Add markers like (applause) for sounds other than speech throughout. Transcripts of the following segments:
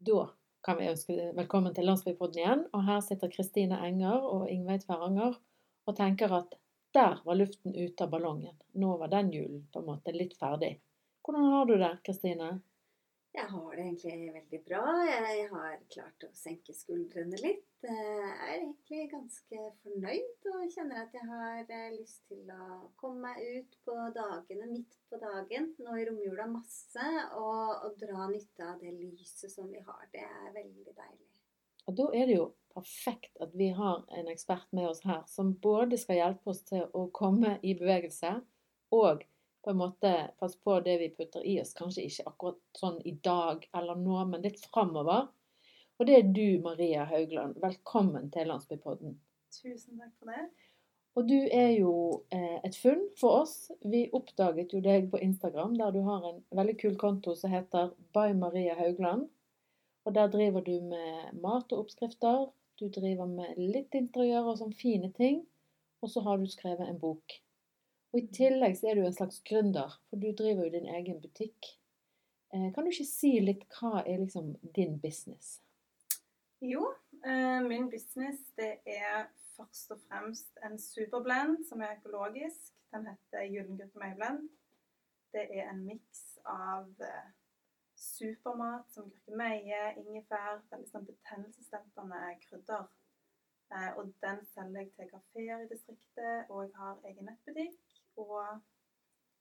Da kan vi ønske velkommen til Landsbypodden igjen. Og her sitter Kristine Enger og Ingveig Tveranger og tenker at der var luften ute av ballongen. Nå var den julen på en måte litt ferdig. Hvordan har du det, Kristine? Jeg har det egentlig veldig bra. Jeg har klart å senke skuldrene litt. Jeg er egentlig ganske fornøyd og kjenner at jeg har eh, lyst til å komme meg ut på dagene midt på dagen nå i romjula masse og, og dra nytte av det lyset som vi har. Det er veldig deilig. Og da er det jo perfekt at vi har en ekspert med oss her som både skal hjelpe oss til å komme i bevegelse og på en måte passe på det vi putter i oss. Kanskje ikke akkurat sånn i dag eller nå, men litt framover. Og det er du, Maria Haugland. Velkommen til Landsbypodden. Tusen takk for det. Og du er jo eh, et funn for oss. Vi oppdaget jo deg på Instagram, der du har en veldig kul konto som heter By Maria Haugland. Og der driver du med mat og oppskrifter. Du driver med litt interiør og sånn fine ting. Og så har du skrevet en bok. Og i tillegg så er du en slags gründer, for du driver jo din egen butikk. Eh, kan du ikke si litt hva er liksom din business? Jo, eh, min business det er først og fremst en superblend som er økologisk. Den heter Gyllengruppe Meiblend. Det er en miks av eh, supermat som gurkemeie, ingefær, veldig sånn betennelsesdempende krydder. Og den selger jeg til kafeer i distriktet, og jeg har egen nettbutikk. Og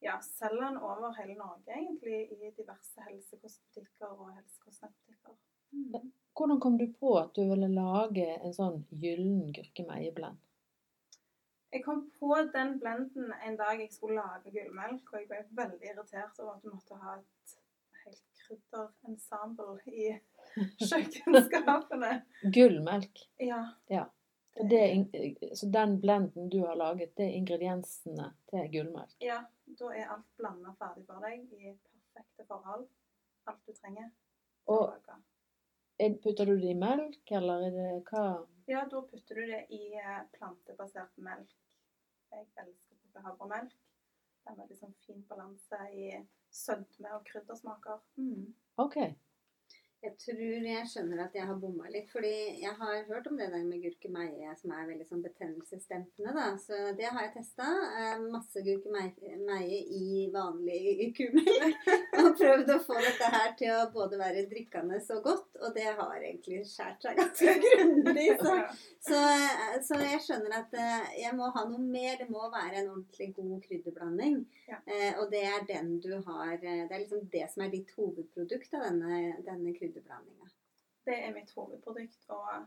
ja, selger den over hele Norge, egentlig, i diverse helsekostbutikker og helsekostnettbutikker. Mm. Hvordan kom du på at du ville lage en sånn gyllen gurkemeieblend? Jeg kom på den blenden en dag jeg skulle lage gullmelk, og jeg ble veldig irritert over at du måtte ha et helt krydderensemble i (laughs) kjøkkenskapene. Gullmelk? Ja. ja. Det, så den blenden du har laget, det er ingrediensene til gullmelk? Ja. Da er alt blanda ferdig for deg i perfekte forhold. Alt du trenger. Og Putter du det i melk, eller er det hva? Ja, da putter du det i eh, plantebasert melk. Jeg elsker å putte havremelk. Den er veldig sånn fin balanse i sødme og kryddersmaker. Mm. Ok. Jeg tror jeg skjønner at jeg har bomma litt. fordi jeg har hørt om det der med gurkemeie som er veldig sånn betennelsesdempende. da, Så det har jeg testa. Eh, masse gurkemeie i vanlig kumelk. Og (laughs) prøvd å få dette her til å både være drikkende så godt, og det har egentlig skåret seg ganske (laughs) grundig. Så, så, så, jeg skjønner at eh, jeg må ha noe mer. Det må være en ordentlig god krydderblanding. Ja. Eh, og det er den du har Det er liksom det som er ditt hovedprodukt av denne, denne krydderblandingen krydderblandinger? Det er mitt hovedprodukt, og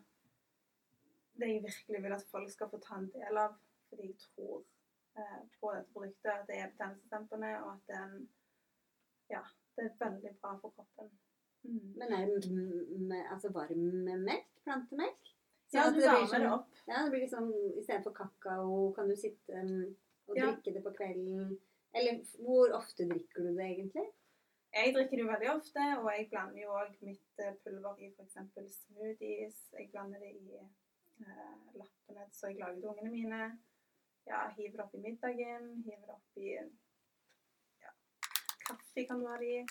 det jeg virkelig vil at folk skal få ta en del av. Fordi jeg tror eh, på dette produktet at det er betennelsesdempende, og at den, ja, det er veldig bra for kroppen. Mm. Men er det med, altså varm melk? Plantemelk? Så ja, du varmer sånn, det opp. Ja, det blir liksom Istedenfor kakao kan du sitte um, og ja. drikke det på kvelden. Eller hvor ofte drikker du det egentlig? Jeg drikker det jo veldig ofte, og jeg blander jo òg mitt eh, pulver i f.eks. smoothies. Jeg blander det i eh, lappene så jeg lager til ungene mine. Ja, hiver det i middagen. Hiver det i ja, kaffe kan du ha det i.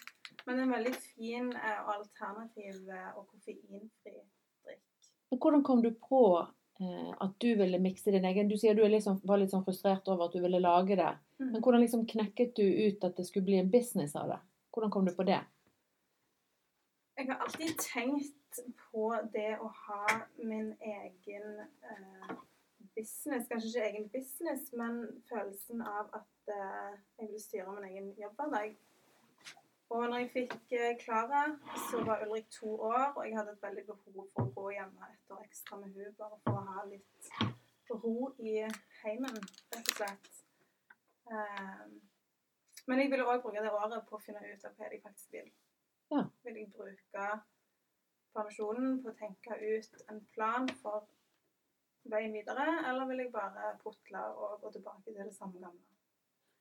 Men det er en veldig fin eh, alternativ eh, og koffeinfri drikk. Hvordan kom du på eh, at du ville mikse din egen Du sier du liksom, var litt sånn frustrert over at du ville lage det. Mm. Men hvordan liksom knekket du ut at det skulle bli en business av det? Hvordan kom du på det? Jeg har alltid tenkt på det å ha min egen eh, business. Kanskje ikke egen business, men følelsen av at eh, jeg vil styre min egen jobbhverdag. Og når jeg fikk eh, Klara, så var Ulrik to år, og jeg hadde et veldig behov for å gå hjemme et år ekstra med henne, bare for å ha litt ro i heimen, rett og slett. Um, men jeg ville òg bruke det året på å finne ut av hva jeg faktisk vil. Ja. Vil jeg bruke permisjonen på å tenke ut en plan for veien videre, eller vil jeg bare putle og gå tilbake til det samme gamle?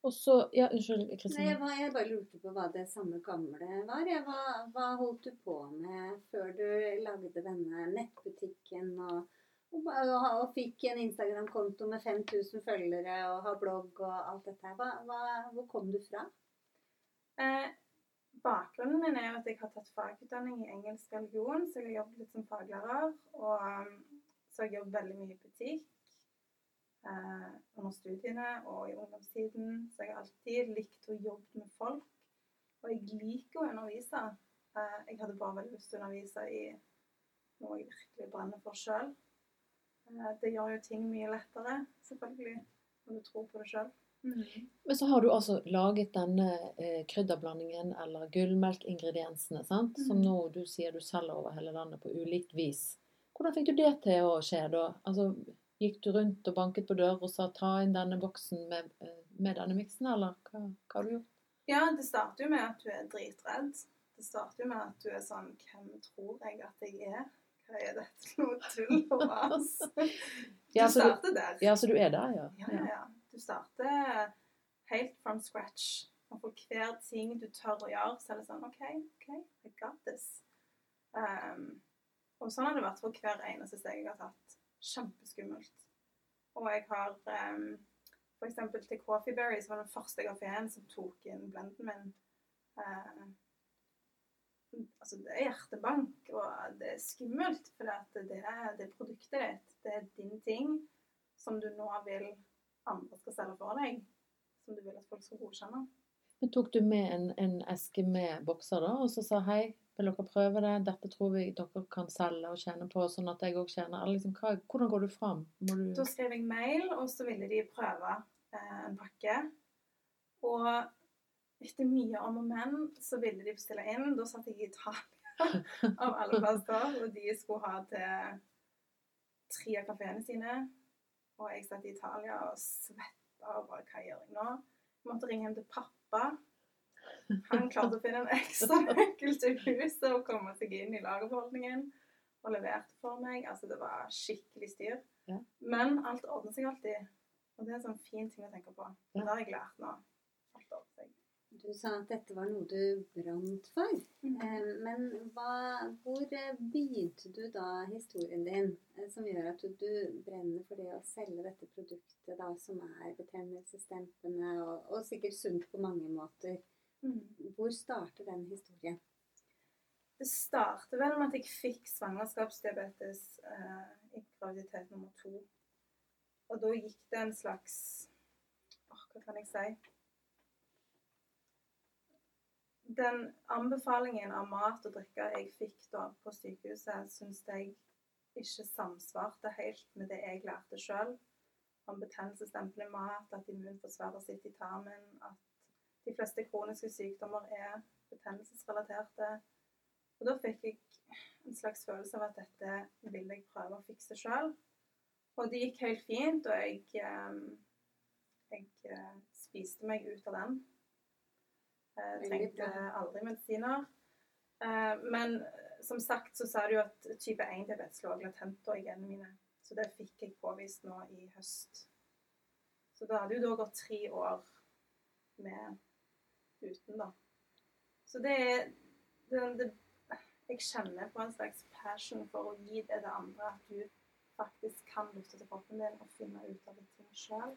Og så, ja, Unnskyld, Kristine. Jeg, jeg, bare lurte på hva det samme gamle var. Hva, hva, holdt du på med før du lagde denne nettbutikken og og, fikk en Instagram-konto med 5000 følgere og har blogg og alt dette. Hva, hva, hvor kom du fra? Eh, bakgrunnen min er jo at jeg har tatt fagutdanning i engelsk religion, så jeg har jobbet litt som faglærer. Og um, så har jeg jobbet veldig mye i butikk eh, under studiene og i ungdomstiden. Så jeg har alltid likt å jobbe med folk. Og jeg liker å undervise. Eh, jeg hadde bare veldig lyst til å undervise i noe jeg virkelig brenner for sjøl. Eh, det gjør jo ting mye lettere, selvfølgelig, når du tror på det sjøl. Men så har du altså laget denne eh, krydderblandingen, eller gullmelkingrediensene, sant? som Mhm. nå du sier du selger over hele landet på ulikt vis. Hvordan fikk du det til å skje da? Altså, gikk du rundt og banket på dører og sa ta inn denne boksen med, eh, med denne miksen, eller hva, hva har du gjort? Ja, det starter jo med at du er dritredd. Det starter jo med at du er sånn Hvem tror jeg at jeg er? Er dette for noe tull (laughs) og vas? Du Ja, starter der. ja, så du er der, ja. Ja, ja, ja. Du starter helt from scratch. Og for hver ting du tør å gjøre, så er det sånn OK, OK, I got this. Um, og sånn har det vært for hver eneste steg jeg har tatt. Kjempeskummelt. Og jeg har um, f.eks. til Coffee Berry, så var den første kafeen som tok inn blenden min. Eh, altså, det er hjertebank, og det er skummelt. For det, det, er, det er produktet ditt. Det er din ting som du nå vil andre skal selge for deg. Som du vil at folk skal godkjenne. Men tok du med en, en eske med bokser da, og så sa hei, vil dere prøve det? Dette tror vi dere kan selge og tjene på, sånn at jeg òg. Eller liksom, hva, hvordan går du fram? Du Da skrev jeg mail, og så ville de prøve eh, en pakke. Og etter mye om og men, så ville de bestille inn. Da satt jeg i Italia av alle plasser, og de skulle ha til tre av kafeene sine. Og jeg satt i Italia og svetta og bare Hva gjør jeg nå? Jeg måtte ringe hjem til pappa. Han klarte å finne en ekstra nøkkel til huset og komme seg inn i lagerbeholdningen. Og leverte for meg. Altså, det var skikkelig styr. Ja. Men alt ordner seg alltid. Og det er en sånn fin ting å tenke på. Det har jeg lært nå. Alt ordner seg. Du sa at dette var noe du brant for. Eh, Men hva, hvor eh, begynte du da historien din, eh, som gjør at du, du brenner for det å selge dette produktet da, som er betennelsesdempende og, og sikkert sunt på mange måter? Mm. Hvor starter den historien? Det starter vel med at jeg fikk svangerskapsdiabetes eh, i graviditet nummer to. Og da gikk det en slags Hva kan jeg si? Den anbefalingen av mat og drikke jeg fikk da på sykehuset, syns jeg ikke samsvarte helt med det jeg lærte sjøl. Om betennelsesdempende mat, at immunforsvaret sitter i tarmen, at de fleste kroniske sykdommer er betennelsesrelaterte. Og da fikk jeg en slags følelse av at dette ville jeg prøve å fikse sjøl. Og det gikk helt fint, og jeg, eh, jeg eh, spiste meg ut av den. Jeg trengte aldri medisiner. Eh, Men eh, som sagt så sa du at type 1-diabetes lå latent i genene mine. Så det fikk jeg påvist nå i høst. Så da hadde jo da gått tre år med uten, da. Så det er det, det, Jeg kjenner på en slags passion for å gi det til andre. At du faktisk kan lytte til kroppen din og finne ut av ting sjøl.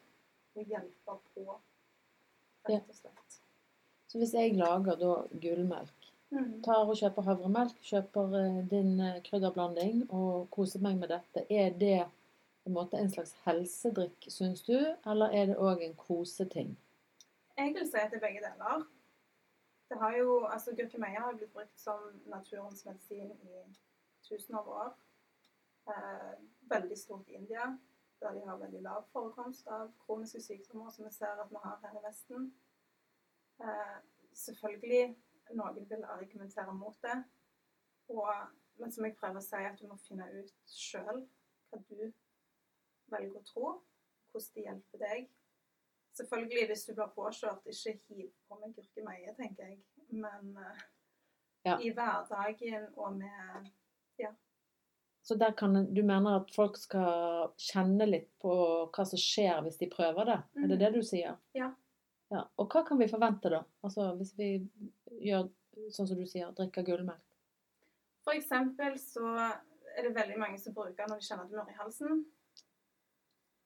Og hjelpe på, rett og slett. Så hvis jeg lager da gullmelk, Mm. tar og kjøper havremelk, kjøper eh, din eh, krydderblanding og koser meg med dette, er det på en måte en slags helsedrikk, syns du, eller er det òg en koseting? Jeg vil si at det er begge deler. Det har jo, altså Gurkemeie har blitt brukt som naturens medisin i tusen av år. Eh, veldig stort i India, der de har veldig lav forekomst av kroniske sykdommer, som vi ser at vi har her i Vesten. Eh, selvfølgelig noen vil argumentere mot det, og, men som jeg prøver å si, at du må finne ut sjøl hva du velger å tro, hvordan det hjelper deg. Selvfølgelig, hvis du blir påkjørt, ikke hiv på med gurkemeie, tenker jeg. Men eh, Ja. i hverdagen og med Ja. Så der kan, du mener at folk skal kjenne litt på hva som skjer hvis de prøver det? Er det Mhm. det du sier? Ja. Ja. Og hva kan vi forvente da? Altså hvis vi gjør sånn som du sier, drikker gullmelk? For eksempel så er det veldig mange som bruker når de kjenner at det mør i halsen.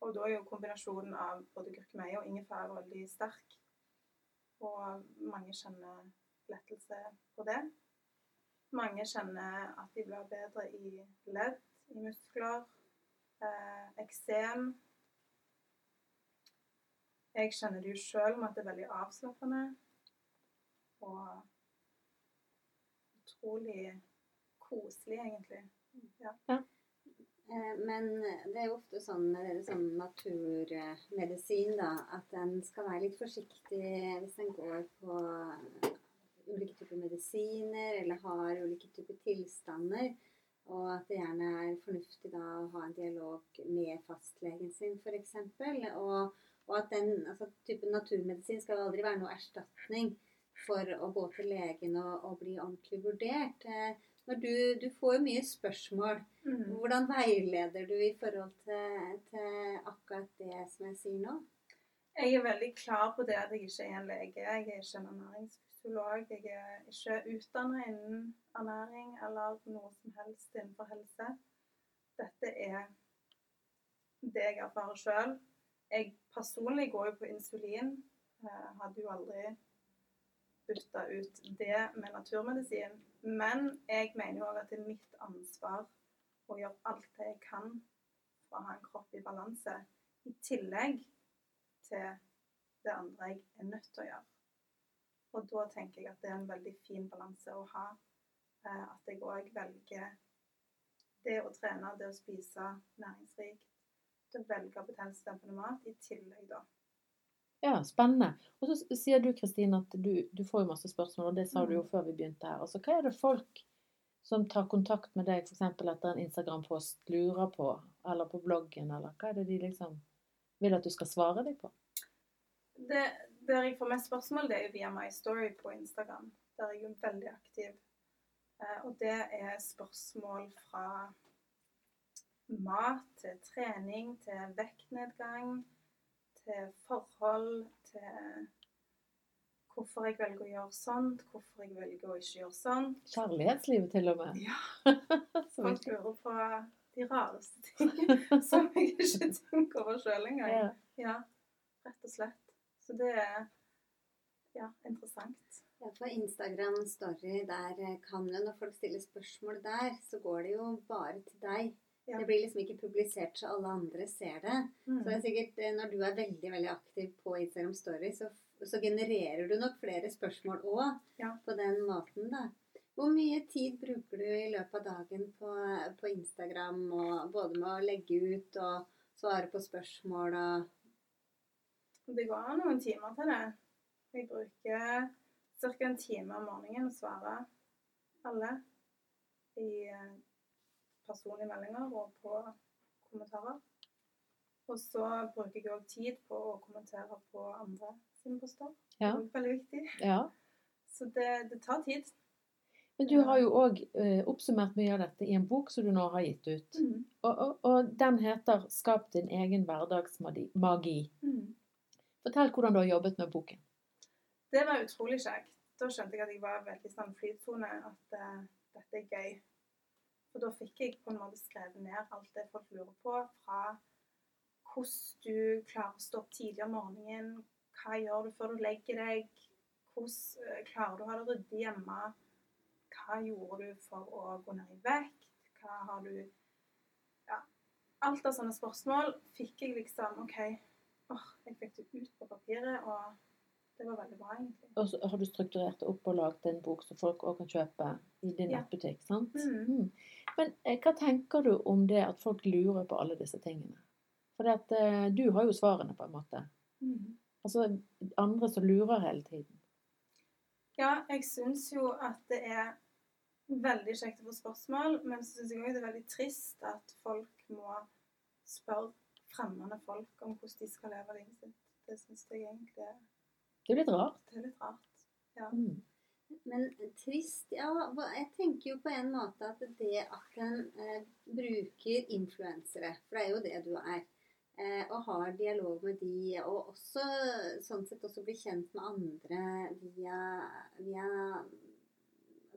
Og da er jo kombinasjonen av både gurkemeie og ingefær veldig sterk. Og mange kjenner lettelse på det. Mange kjenner at de blir bedre i ledd, i muskler, eh, eksem. Jeg kjenner det jo sjøl med at det er veldig avslappende. Og utrolig koselig, egentlig. Eh, Men det er jo ofte sånn med sånn naturmedisin da, at den skal være litt forsiktig hvis den går på ulike typer medisiner eller har ulike typer tilstander. Og at det gjerne er fornuftig da å ha en dialog med fastlegen sin f.eks. Og, og at den altså, typen naturmedisin skal jo aldri være noe erstatning for å gå til legen og, og bli ordentlig vurdert. Eh, Når du, du får jo mye spørsmål. Mm. Hvordan veileder du i forhold til, til akkurat det som jeg sier nå? Jeg er veldig klar på det at jeg ikke er en lege. Jeg er ikke en ernæringsfysiolog. Jeg er ikke utdannet innen ernæring eller noe som helst innenfor helse. Dette er det jeg erfarer sjøl. Jeg personlig går jo på insulin. Jeg Hadde jo aldri bytta ut det med naturmedisin. Men jeg mener jo òg at det er mitt ansvar å gjøre alt det jeg kan for å ha en kropp i balanse. I tillegg til det andre jeg er nødt til å gjøre. Og da tenker jeg at det er en veldig fin balanse å ha. Eh, At jeg òg velger det å trene, det å spise næringsrikt, det å velge betennelsesdempende mat, i tillegg da. Ja, spennende. Og så sier du, Kristine, at du, du får jo masse spørsmål, og det sa du jo Mm. før vi begynte her. Altså, hva er det folk som tar kontakt med deg f.eks. etter en Instagram-post lurer på, eller på bloggen, eller hva er det de liksom vil at du skal svare dem på? Det, der jeg får mest spørsmål, det er via My Story på Instagram. Der er jeg jo veldig aktiv. Eh, og det er spørsmål fra mat til trening, til vektnedgang, til forhold, til hvorfor jeg velger å gjøre sånt, hvorfor jeg velger å ikke gjøre sånt. Kjærlighetslivet til og med. Ja, (laughs) folk lurer på de rareste ting (laughs) som jeg ikke (laughs) tenker over sjøl engang. Ja. Ja, rett og slett. Så det er ja, interessant. Ja, på Instagram Story, der eh, kan jo når folk stiller spørsmål der, så går det jo bare til deg. Ja. Det blir liksom ikke publisert så alle andre ser det. Så det er sikkert eh, når du er veldig veldig aktiv på Instagram Story, så, så genererer du nok flere spørsmål òg Ja. på den måten, da. Hvor mye tid bruker du i løpet av dagen på, på Instagram, og både med å legge ut og svare på spørsmål og Det går noen timer til det. Jeg bruker ca. en time om morgenen å svare alle i eh, personlige meldinger og på kommentarer. Og så bruker jeg òg tid på å kommentere på andre sine poster. Ja. Det er veldig viktig. ja. Så det, det tar tid. Men du har jo òg eh, oppsummert mye av dette i en bok som du nå har gitt ut. Mm. Og, og, og den heter 'Skap din egen hverdagsmagi'. Mm. Fortell hvordan du har jobbet med boken. Det var utrolig kjekt. Da skjønte jeg at jeg var veldig sånn flytone, at uh, dette er gøy. For da fikk jeg på en måte skrevet ned alt det folk lurer på, fra hvordan du klarer å stå opp tidlig om morgenen, hva gjør du før du legger deg, hvordan eh, klarer du å ha det ryddig hjemme, hva gjorde du for å gå ned i vekt, hva har du Ja. Alt av sånne spørsmål fikk jeg liksom OK, åh, jeg fikk det ut på papiret, og det var veldig bra, egentlig. Og så har du strukturert det opp og laget en bok som folk òg kan kjøpe i din Ja. nettbutikk. sant? Mm. Mm. Men eh, hva tenker du om det at folk lurer på alle disse tingene? For at, eh, du har jo svarene, på en måte. Altså andre som lurer hele tiden. Ja, jeg syns jo at det er veldig kjekt å få spørsmål, men så syns jeg òg det er veldig trist at folk må spørre fremmede folk om hvordan de skal leve livet sitt. Det syns jeg egentlig er, Det er litt rart. det er litt rart. Mm. Men trist Ja, jeg tenker jo på en måte at det at en eh, bruker influensere, for det er jo det du er, eh, og har dialog med de, og også sånn sett også bli kjent med andre via, via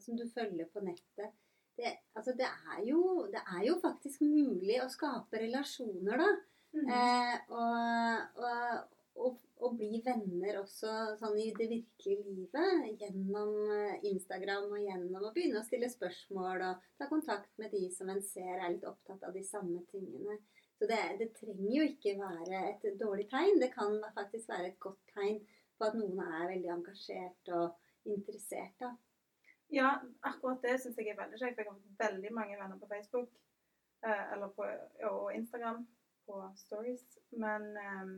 som du følger på nettet. Det, altså det, er jo, det er jo faktisk mulig å skape relasjoner, da. Mm. Eh, og, og, og, og, bli venner også sånn i det virkelige livet. Gjennom eh, Instagram og gjennom å begynne å stille spørsmål og ta kontakt med de som en ser er litt opptatt av de samme tingene. Så det, det trenger jo ikke være et dårlig tegn. Det kan faktisk være et godt tegn på at noen er veldig engasjert og interessert. da. Ja, akkurat det syns jeg er veldig kjekt. Jeg har veldig mange venner på Facebook eh, eller på, og Instagram på stories. Men um,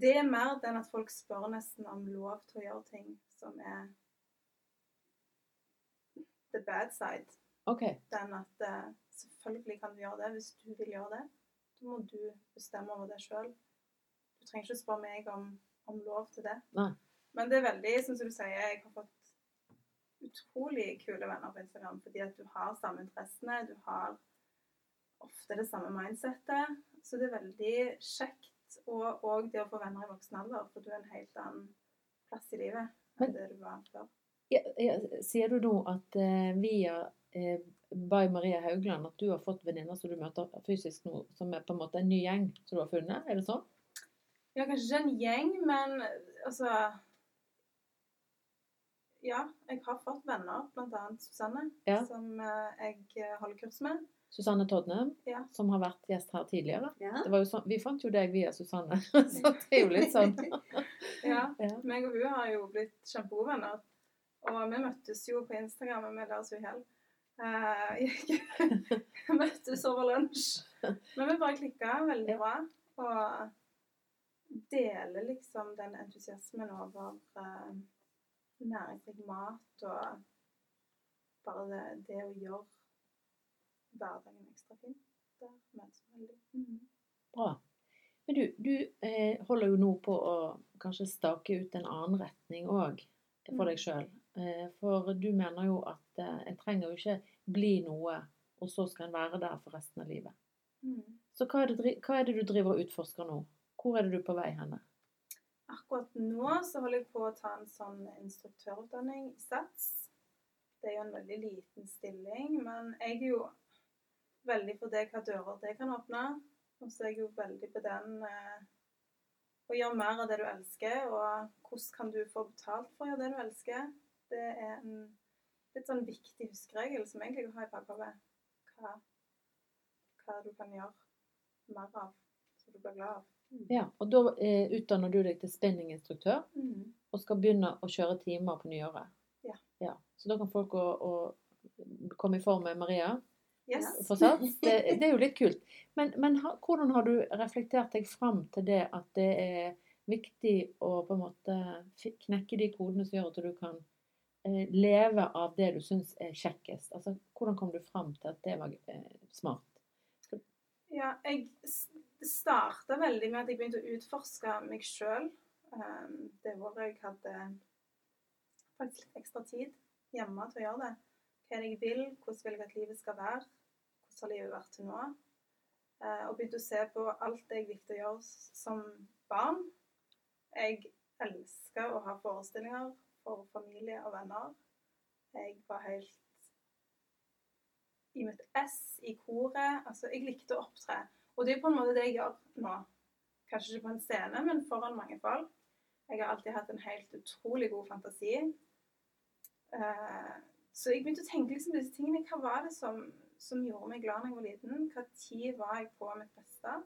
det er mer den at folk spør nesten om lov til å gjøre ting som er the bad side. Okay. Den at uh, selvfølgelig kan du gjøre det hvis du vil gjøre det. Da må du bestemme over det sjøl. Du trenger ikke spørre meg om, om lov til det. Nei. Men det er veldig, som du sier, jeg har fått utrolig kule venner på Instagram fordi at du har samme interessene. Du har ofte det samme mindsettet. Så det er veldig kjekt. Og, og det å få venner i voksen alder, for du er en helt annen plass i livet Men- det du var før. Ja, ja, sier du nå at eh, via eh, By Maria Haugland at du har fått venninner som du møter fysisk nå, som er på en måte en ny gjeng som du har funnet? Er det sånn? Ja, kanskje ikke en gjeng, men altså Ja, jeg har fått venner, bl.a. Susanne, Ja. som eh, jeg holder kurs med. Susanne Todne, Ja. som har vært gjest her tidligere. Ja. Det var jo sånn, vi fant jo deg via Susanne, (laughs) så det er jo litt sånn. (laughs) Ja. Ja. Meg og hun har jo blitt kjempegode venner. Og vi møttes jo på Instagram med deres uhell. Uh, vi (laughs) møttes over lunsj. Men vi bare klikka veldig bra. Og deler liksom den entusiasmen over uh, næringsrik mat og bare det, det å gjøre hverdagen ekstra fin. Det møtes vi veldig. Mhm. Bra. Men du, du eh, holder jo nå på å kanskje stake ut en annen retning òg for deg sjøl. Eh, for du mener jo at eh, en trenger jo ikke bli noe, og så skal en være der for resten av livet. Mm. Så hva er, det, hva er det du driver og utforsker nå? Hvor er det du på vei henne? Akkurat nå så holder jeg på å ta en sånn instruktørutdanning i SATS. Det er jo en veldig liten stilling, men jeg er jo veldig for det hva dører det kan åpne. Og så er jeg jo veldig på den eh, å gjøre mer av det du elsker, og hvordan kan du få betalt for å gjøre det du elsker. Det er en litt sånn viktig huskeregel som egentlig har i bakhodet. Hva, hva du kan gjøre mer av, så du blir glad av. Ja, og da eh, utdanner du deg til spinninginstruktør Mhm. og skal begynne å kjøre timer på nyåret. Ja. Så da kan folk gå og komme i form med Maria Yes. Det, det er jo litt kult. Men, men ha, hvordan har du reflektert deg fram til det at det er viktig å på en måte knekke de kodene som gjør at du kan eh, leve av det du syns er kjekkest? Altså, hvordan kom du fram til at det var eh, smart? Ja, jeg starta veldig med at jeg begynte å utforske meg sjøl. Det året jeg hadde faktisk litt ekstra tid hjemme til å gjøre det. Hva er det jeg vil, hvordan vil jeg at livet skal være, hvordan har livet vært til nå? Eh, Og begynte å se på alt det jeg likte å gjøre som barn. Jeg elska å ha forestillinger for familie og venner. Jeg var helt i mitt ess i koret. Altså, jeg likte å opptre. Og det er på en måte det jeg gjør nå. Kanskje ikke på en scene, men foran mange folk. Jeg har alltid hatt en helt utrolig god fantasi. Eh, så jeg begynte å tenke liksom disse tingene. Hva var det som, som gjorde meg glad da jeg var liten? Hva tid var jeg på mitt beste?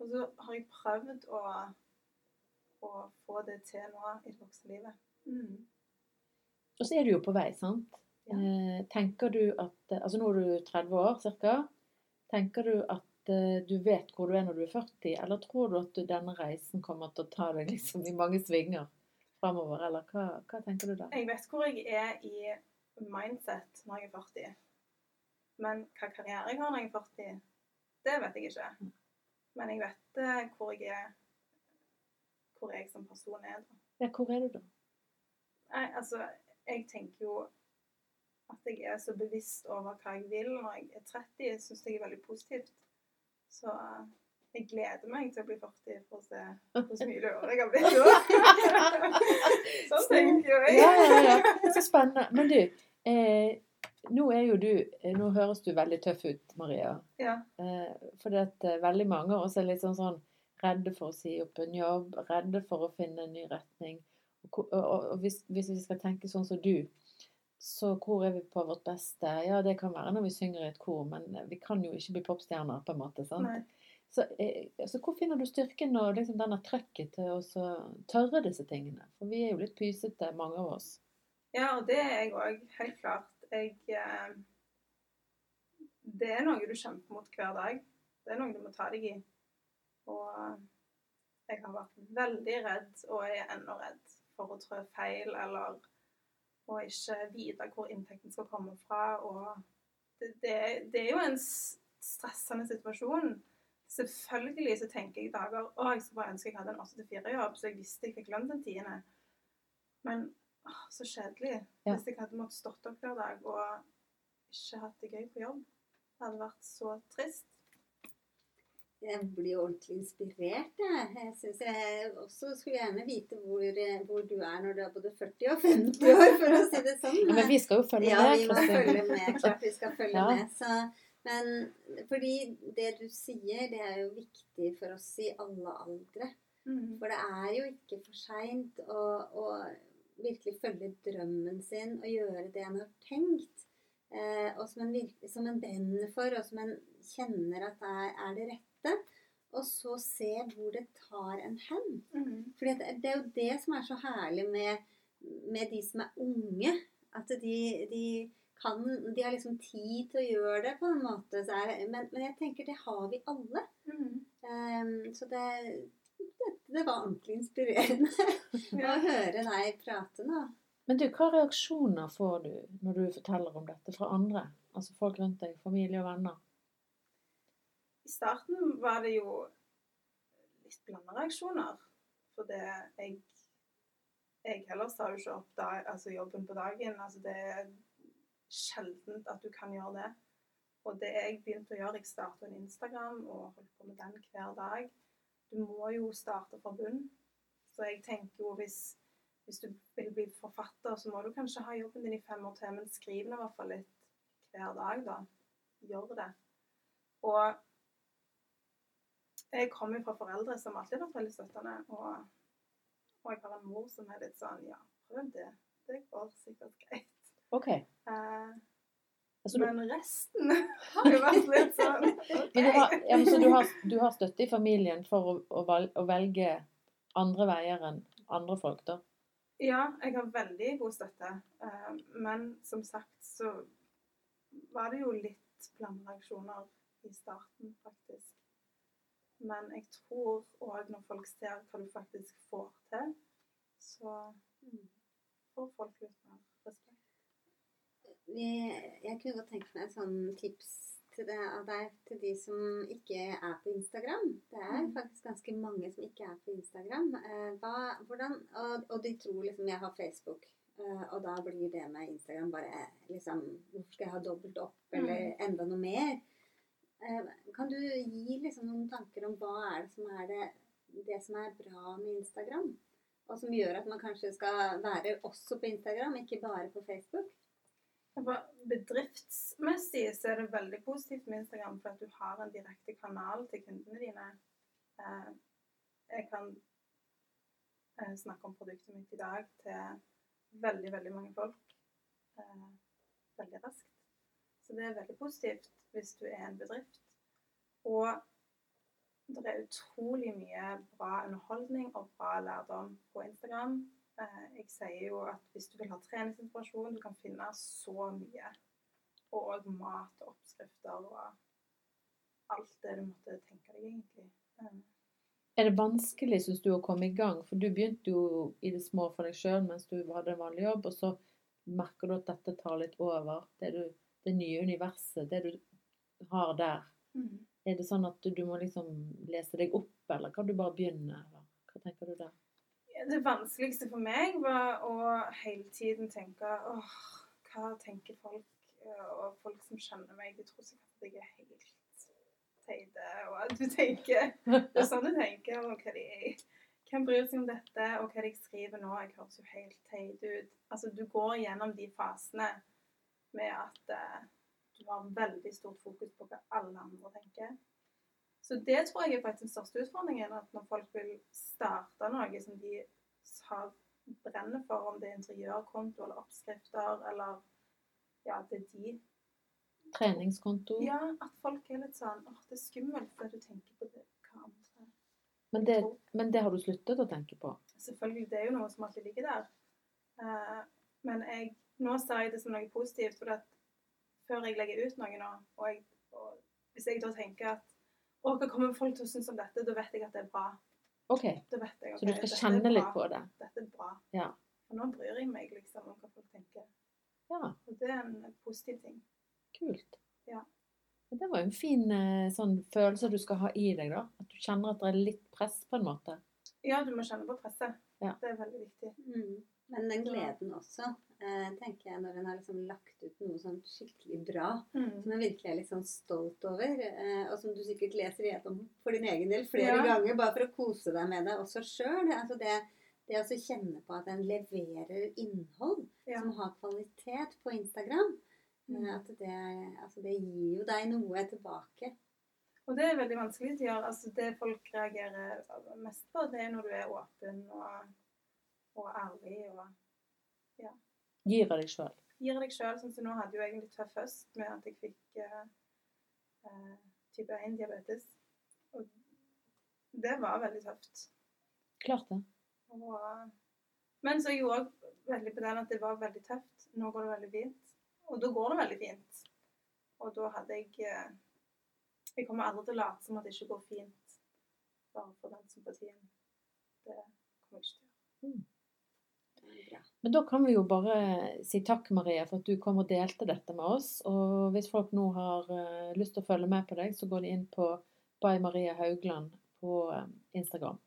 Og så har jeg prøvd å, å få det til nå i det voksne livet. Mm. Og så er du jo på vei, sant? Ja. Eh, tenker du at Altså nå er du 30 år ca. Tenker du at eh, du vet hvor du er når du er 40, eller tror du at denne reisen kommer til å ta deg liksom i mange svinger framover, eller hva, hva tenker du da? Jeg vet hvor jeg er i mindset når jeg er 40. Men hva karriere jeg har når jeg er 40, det vet jeg ikke. Men jeg vet eh, hvor jeg er hvor jeg som person er. da. Ja, hvor er du da? Nei, altså, jeg tenker jo at jeg er så bevisst over hva jeg vil når jeg er 30, syns jeg er veldig positivt. Så eh, jeg gleder meg til å bli 40 for å se (laughs) hvor mye år jeg har blitt da. sånn tenker jo jeg. Ja, ja, ja. Så spennende. Men du, eh, nå er jo du eh, Nå høres du veldig tøff ut, Maria. Ja. Eh, fordi at eh, veldig mange av oss er litt sånn sånn redde for å si opp en jobb, redde for å finne en ny retning. Og, og, og hvis, hvis vi skal tenke sånn som du, så hvor er vi på vårt beste? Ja, det kan være når vi synger i et kor, men vi kan jo ikke bli popstjerner, på en måte. Så, eh, så hvor finner du styrken og liksom denne trøkket til å tørre disse tingene? For vi er jo litt pysete, mange av oss. Ja, og det er jeg òg, helt klart. Jeg eh, Det er noe du kjemper mot hver dag. Det er noe du må ta deg i. Og jeg har vært veldig redd, og jeg er ennå redd for å trå feil eller å ikke vite hvor inntekten skal komme fra. Og det, det, det er jo en stressende situasjon. Selvfølgelig så tenker jeg dager å, jeg skulle bare ønske jeg hadde en 8-4-jobb, så jeg visste jeg fikk lønn den tiende. Men å, så kjedelig Ja. hvis jeg hadde måttet stått opp hver dag og ikke hatt det gøy på jobb. Det hadde vært så trist. Jeg blir ordentlig inspirert. Jeg, jeg synes jeg også skulle gjerne vite hvor, eh, hvor du er når du er både 40 og 50 år, for å si det (laughs) sånn. Ja, men vi skal jo følge Ja, med. vi må følge med. Klart vi skal (laughs) følge Ja. med. Så, men fordi det du sier, det er jo viktig for oss i alle aldre. For det er jo ikke for seint å, å virkelig følge drømmen sin og gjøre det en har tenkt. Eh, og som en, virke, som en brenner for, og som en kjenner at er, er det rette. Og så se hvor det tar en hen. Mm. For det, det er jo det som er så herlig med, med de som er unge. At de, de kan De har liksom tid til å gjøre det på en måte. Så er, men, men jeg tenker det har vi alle. Mm. Um, så det, det, det var ordentlig inspirerende (laughs) Ja. å høre deg prate nå. Men du, hva reaksjoner får du når du forteller om dette fra andre? Altså folk rundt deg, familie og venner. I starten var det jo litt blanda reaksjoner. For det jeg Jeg heller tar jo ikke opp da, altså jobben på dagen. Altså det er sjeldent at du kan gjøre det. Og det jeg begynte å gjøre, jeg startet en Instagram og holdt på med den hver dag. Du må jo starte fra bunn. Så jeg tenker jo hvis, hvis du vil bli forfatter, så må du kanskje ha jobben din i fem år til, men skriv nå i hvert fall litt hver dag, da. Gjør det. Og jeg kommer fra foreldre som alltid har vært veldig støttende. Og, og jeg har en mor som er litt sånn Ja, prøv det. Det går sikkert greit. OK. Eh, Altså, du, men resten har jo vært litt sånn okay. (laughs) men du har, ja, så du har, du har støtte i familien for å, å, velge andre veier enn andre folk, da? Ja, jeg har veldig god støtte. Eh, men som sagt så var det jo litt blandereaksjoner i starten, faktisk. Men jeg tror òg når folk ser hva du faktisk får til, så får folk litt mer respekt. Jeg kunne godt tenkt meg et sånn tips til det, av deg til de som ikke er på Instagram. Det er Mm. faktisk ganske mange som ikke er på Instagram. Eh, hva, hvordan, og, og de tror liksom jeg har Facebook. eh, og da blir det med Instagram bare liksom Hvorfor skal jeg ha dobbelt opp, eller enda noe mer? Eh, kan du gi liksom noen tanker om hva er det som er det, det som er bra med Instagram? Og som gjør at man kanskje skal være også på Instagram, ikke bare på Facebook? Bedriftsmessig så er det veldig positivt med Instagram, for at du har en direkte kanal til kundene dine. Eh, Jeg kan eh, snakke om produktet mitt i dag til veldig, veldig mange folk veldig raskt. Så det er veldig positivt hvis du er en bedrift. Og det er utrolig mye bra underholdning og bra lærdom på Instagram. Eh, Jeg sier jo at hvis du vil ha treningsinspirasjon, du kan finne så mye. Og òg mat og oppskrifter og alt det du måtte tenke deg, egentlig. Eh, Er det vanskelig, syns du, å komme i gang? For du begynte jo i det små for deg sjøl mens du hadde en vanlig jobb, og så merker du at dette tar litt over. Det, du, det nye universet, det du har der. Er det sånn at du, må liksom lese deg opp, eller kan du bare begynne? Eller? Hva tenker du der? Det vanskeligste for meg var å hele tiden tenke åh, hva tenker folk? Og folk som kjenner meg, de tror sikkert at jeg er helt teite. Og at du tenker Det er sånn du tenker. Og hva de Hvem bryr seg om dette? Og hva de skriver nå? Jeg høres jo helt teit ut. Altså, du går gjennom de fasene med at eh, du har veldig stort fokus på hva alle andre tenker. Så det tror jeg er faktisk den største utfordringen. At når folk vil starte noe som de har brenner for, om det er interiørkonto eller oppskrifter eller ja, det er de Treningskonto. Ja, at folk er litt sånn åh, det er skummelt for du tenker på det hva andre Men, det, men det har du sluttet å tenke på? Selvfølgelig, det er jo noe som alltid ligger der. Eh, men jeg, nå ser jeg det som noe positivt, for at før jeg legger ut noe nå, og, jeg, og hvis jeg da tenker at å, hva kommer folk til å synes om dette, da vet jeg at det er bra. Okay. Da vet jeg, okay, Så du skal kjenne litt på det? Dette er bra. Ja. Og nå bryr jeg meg liksom om hva folk tenker. Ja, Og det er en positiv ting. kult. Ja. Det var jo en fin eh, sånn følelse du skal ha i deg, da. At du kjenner at det er litt press, på en måte. Ja, du må kjenne på presset. Ja. Det er veldig viktig. Mm. Men den gleden også, tenker jeg, når en har liksom lagt ut noe sånn skikkelig bra, Mm. som en virkelig er litt sånn stolt over, eh, og som du sikkert leser igjennom for din egen del flere Ja. ganger, bare for å kose deg med det også sjøl. Altså det, det å kjenne på at en leverer innhold Ja. som har kvalitet på Instagram, Mm. eh, at det, altså det gir jo deg noe tilbake. Og det er veldig vanskelig å gjøre. Altså, det folk reagerer mest på, det er når du er åpen og, og ærlig og Gir av deg sjøl. gir deg sjøl. Sånn som nå hadde jo jeg en litt tøff høst med at jeg fikk eh, eh, type 1-diabetes. Og det var veldig tøft. Klart det. Og, men så er jeg òg veldig på den at det var veldig tøft. Nå går det veldig fint. Og da går det veldig fint. Og da hadde jeg eh, Jeg kommer aldri til å late som at det ikke går fint bare for den sympatien. Det kommer jeg ikke til å gjøre. Bra. Men da kan vi jo bare si takk, Maria, for at du kom og delte dette med oss. Og hvis folk nå har eh, lyst til å følge med på deg, så går de inn på By Maria Haugland på eh, Instagram.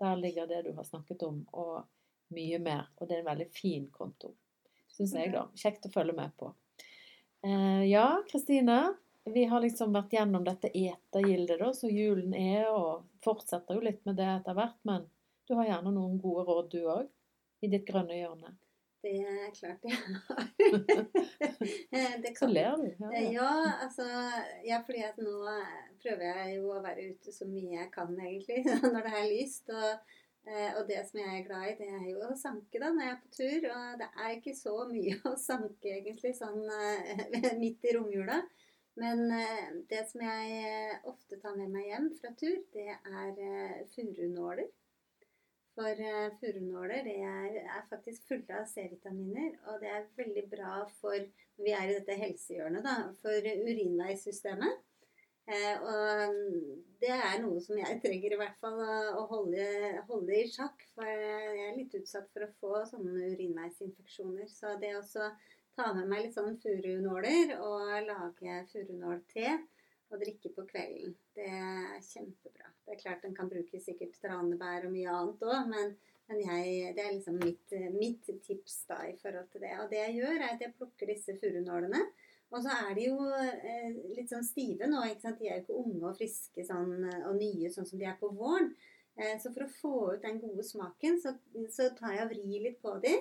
Der ligger det du har snakket om, og mye mer. Og det er en veldig fin konto, syns jeg, da. Kjekt å følge med på. Eh, ja, Kristine. Vi har liksom vært gjennom dette etergildet da, så julen er, og fortsetter jo litt med det etter hvert. Men du har gjerne noen gode råd, du òg? I ditt grønne hjørne. Det er klart jeg har. (laughs) det Så ler du. Ja, ja. Ja, altså Ja, fordi at nå prøver jeg jo å være ute så mye jeg kan, egentlig, (laughs) når det er lyst. Og, eh, og det som jeg er glad i, det er jo å sanke da når jeg er på tur. Og det er ikke så mye (laughs) å sanke, egentlig, sånn eh, midt i romjula. Men eh, det som jeg ofte tar med meg hjem fra tur, det er furunåler. For uh, furunåler er, er faktisk fulle av C-vitaminer, og det er veldig bra for når vi er i dette helsehjørnet, da, for urinveisystemet. Eh, og mm, det er noe som jeg trenger i hvert fall å, å holde, holde i sjakk, for jeg er litt utsatt for å få sånne urinveisinfeksjoner. Så det å ta med meg litt sånn furunåler og lage furunålte og drikke på kvelden, det er kjempebra. Det er klart den kan bruke sikkert tranebær og mye annet òg, men, men jeg, det er liksom mitt, mitt tips da i forhold til det. Og det jeg gjør, er at jeg plukker disse furunålene. Og så er de jo eh, litt sånn stive nå. ikke sant? De er jo ikke unge og friske sånn, og nye sånn som de er på våren. Eh, så for å få ut den gode smaken, så, så tar jeg og vrir litt på de.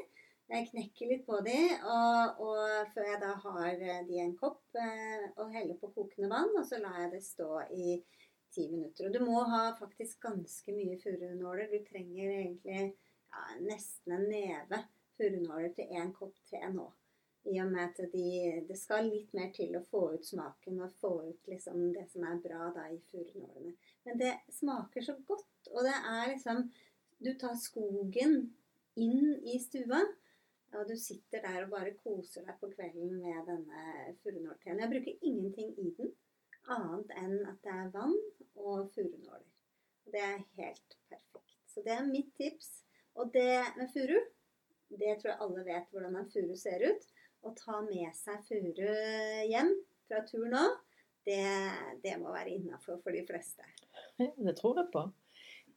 Jeg knekker litt på de, og, og før jeg da har eh, de i en kopp, eh, og heller på kokende vann, og så lar jeg det stå i ti minutter. Og du må ha faktisk ganske mye furunåler. Du trenger egentlig ja, nesten en neve furunåler til én kopp te nå. I og med at de, det skal litt mer til å få ut smaken og få ut liksom det som er bra da i furunålene. Men det smaker så godt, og det er liksom Du tar skogen inn i stua, og du sitter der og bare koser deg på kvelden med denne furunålteen. Jeg bruker ingenting i den annet enn at det er vann og furunåler. Det er helt perfekt. Så det er mitt tips. Og det med furu, det tror jeg alle vet hvordan en furu ser ut. Å ta med seg furu hjem fra tur nå, det, det må være innafor for de fleste. (laughs) Det tror jeg på.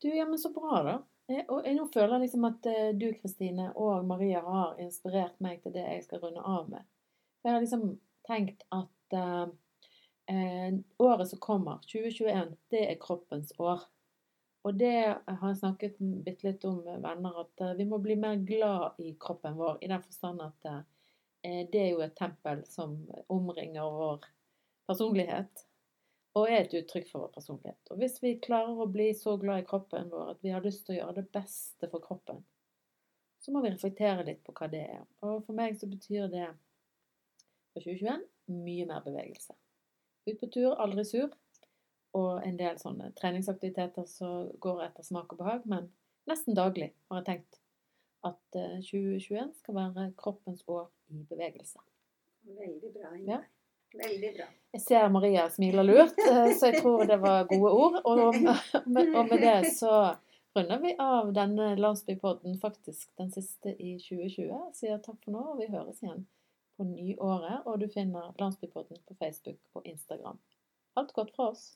Du, ja, men så bra, da. Eh, Og jeg nå føler jeg liksom at eh, du, Kristine, og Maria har inspirert meg til det jeg skal runde av med. Jeg har liksom tenkt at uh, uh, året som kommer, 2021, det er kroppens år. Og det har jeg snakket bitte litt om med venner, at uh, vi må bli mer glad i kroppen vår. I den forstand at det er jo et tempel som omringer vår personlighet. Og er et uttrykk for vår personlighet. Og hvis vi klarer å bli så glad i kroppen vår at vi har lyst til å gjøre det beste for kroppen, så må vi reflektere litt på hva det er. Og for meg så betyr det for 2021 mye mer bevegelse. Ut på tur, aldri sur. Og en del sånne treningsaktiviteter som går etter smak og behag, men nesten daglig har jeg tenkt at 2021 eh, skal være kroppens år i bevegelse. Veldig bra. Ja. Veldig bra. Jeg ser Maria smiler lurt, eh, så jeg tror det var gode ord. Og med, og med det så runder vi av denne landsbypodden, faktisk den siste i 2020. Sier takk for nå, og vi høres igjen på nyåret. Og du finner Landsbypodden på Facebook og Instagram. Alt godt fra oss.